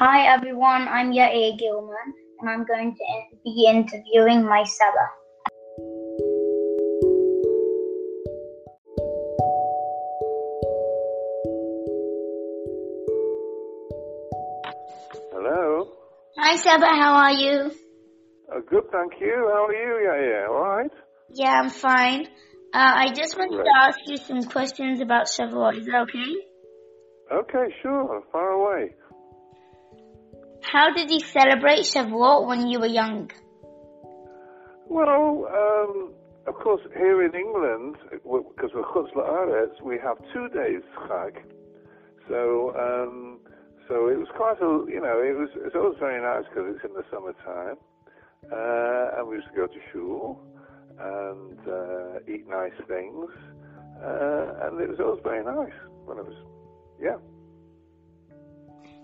Hi everyone, I'm Yair Gilman and I'm going to be interviewing my Saba. Hello. Hi Saba, how are you? Uh, good, thank you. How are you? Yeah, yeah. All right. Yeah, I'm fine. Uh, I just wanted Great. to ask you some questions about Shavuot. Is that okay? Okay, sure. Far away. How did you celebrate Shavuot when you were young? Well, um, of course, here in England, because we're Chutz La'aretz, we have two days Chag. So, um, so it was quite a, you know, it was it's always very nice because it's in the summertime, uh, and we used to go to shul and uh, eat nice things, uh, and it was always very nice when it was, yeah.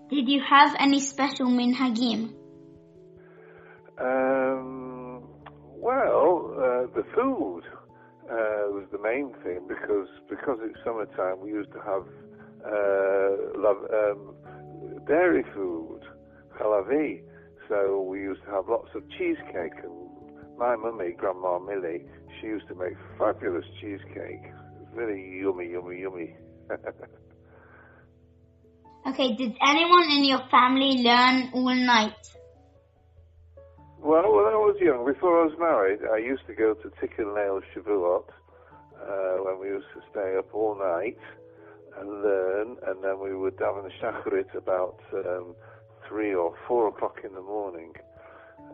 Did you have any special minhagim? Um, well, uh, the food uh, was the main thing because because it's summertime. We used to have uh, love, um, dairy food, halavi. So we used to have lots of cheesecake. And my mummy, Grandma Millie, she used to make fabulous cheesecake. Really yummy, yummy, yummy. Okay, did anyone in your family learn all night? Well, when I was young, before I was married, I used to go to Tikkun Leil Shavuot, uh, when we used to stay up all night and learn, and then we would daven shacharit about um, three or four o'clock in the morning,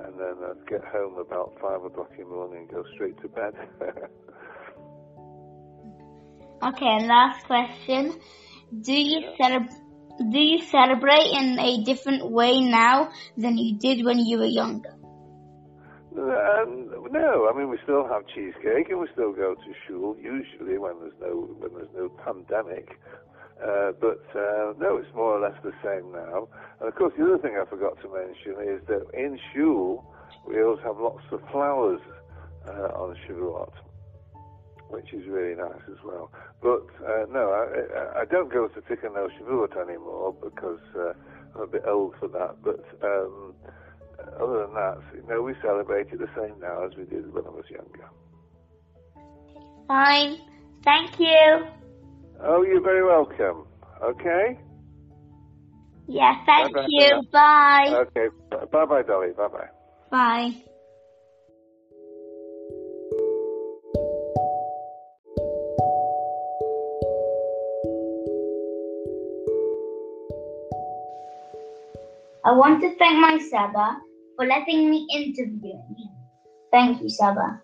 and then I'd get home about five o'clock in the morning and go straight to bed. Okay, and last question. Do you celeb- do you celebrate in a different way now than you did when you were younger? Um, no, I mean we still have cheesecake and we still go to shul usually when there's no when there's no pandemic. Uh, but uh, no, it's more or less the same now. And of course, the other thing I forgot to mention is that in shul we always have lots of flowers uh, on Shavuot, which is really nice as well. But uh, no, I, I- don't go to Tikkun Leil Shavuot anymore because uh, I'm a bit old for that. But um, other than that, you know, we celebrate it the same now as we did when I was younger. Fine. Thank you. Oh, you're very welcome. Okay? Yeah, thank Bye-bye. you. Bye. Okay. Bye bye, Dolly. Bye bye. Bye. I want to thank my Saba for letting me interview him. Thank you, Saba.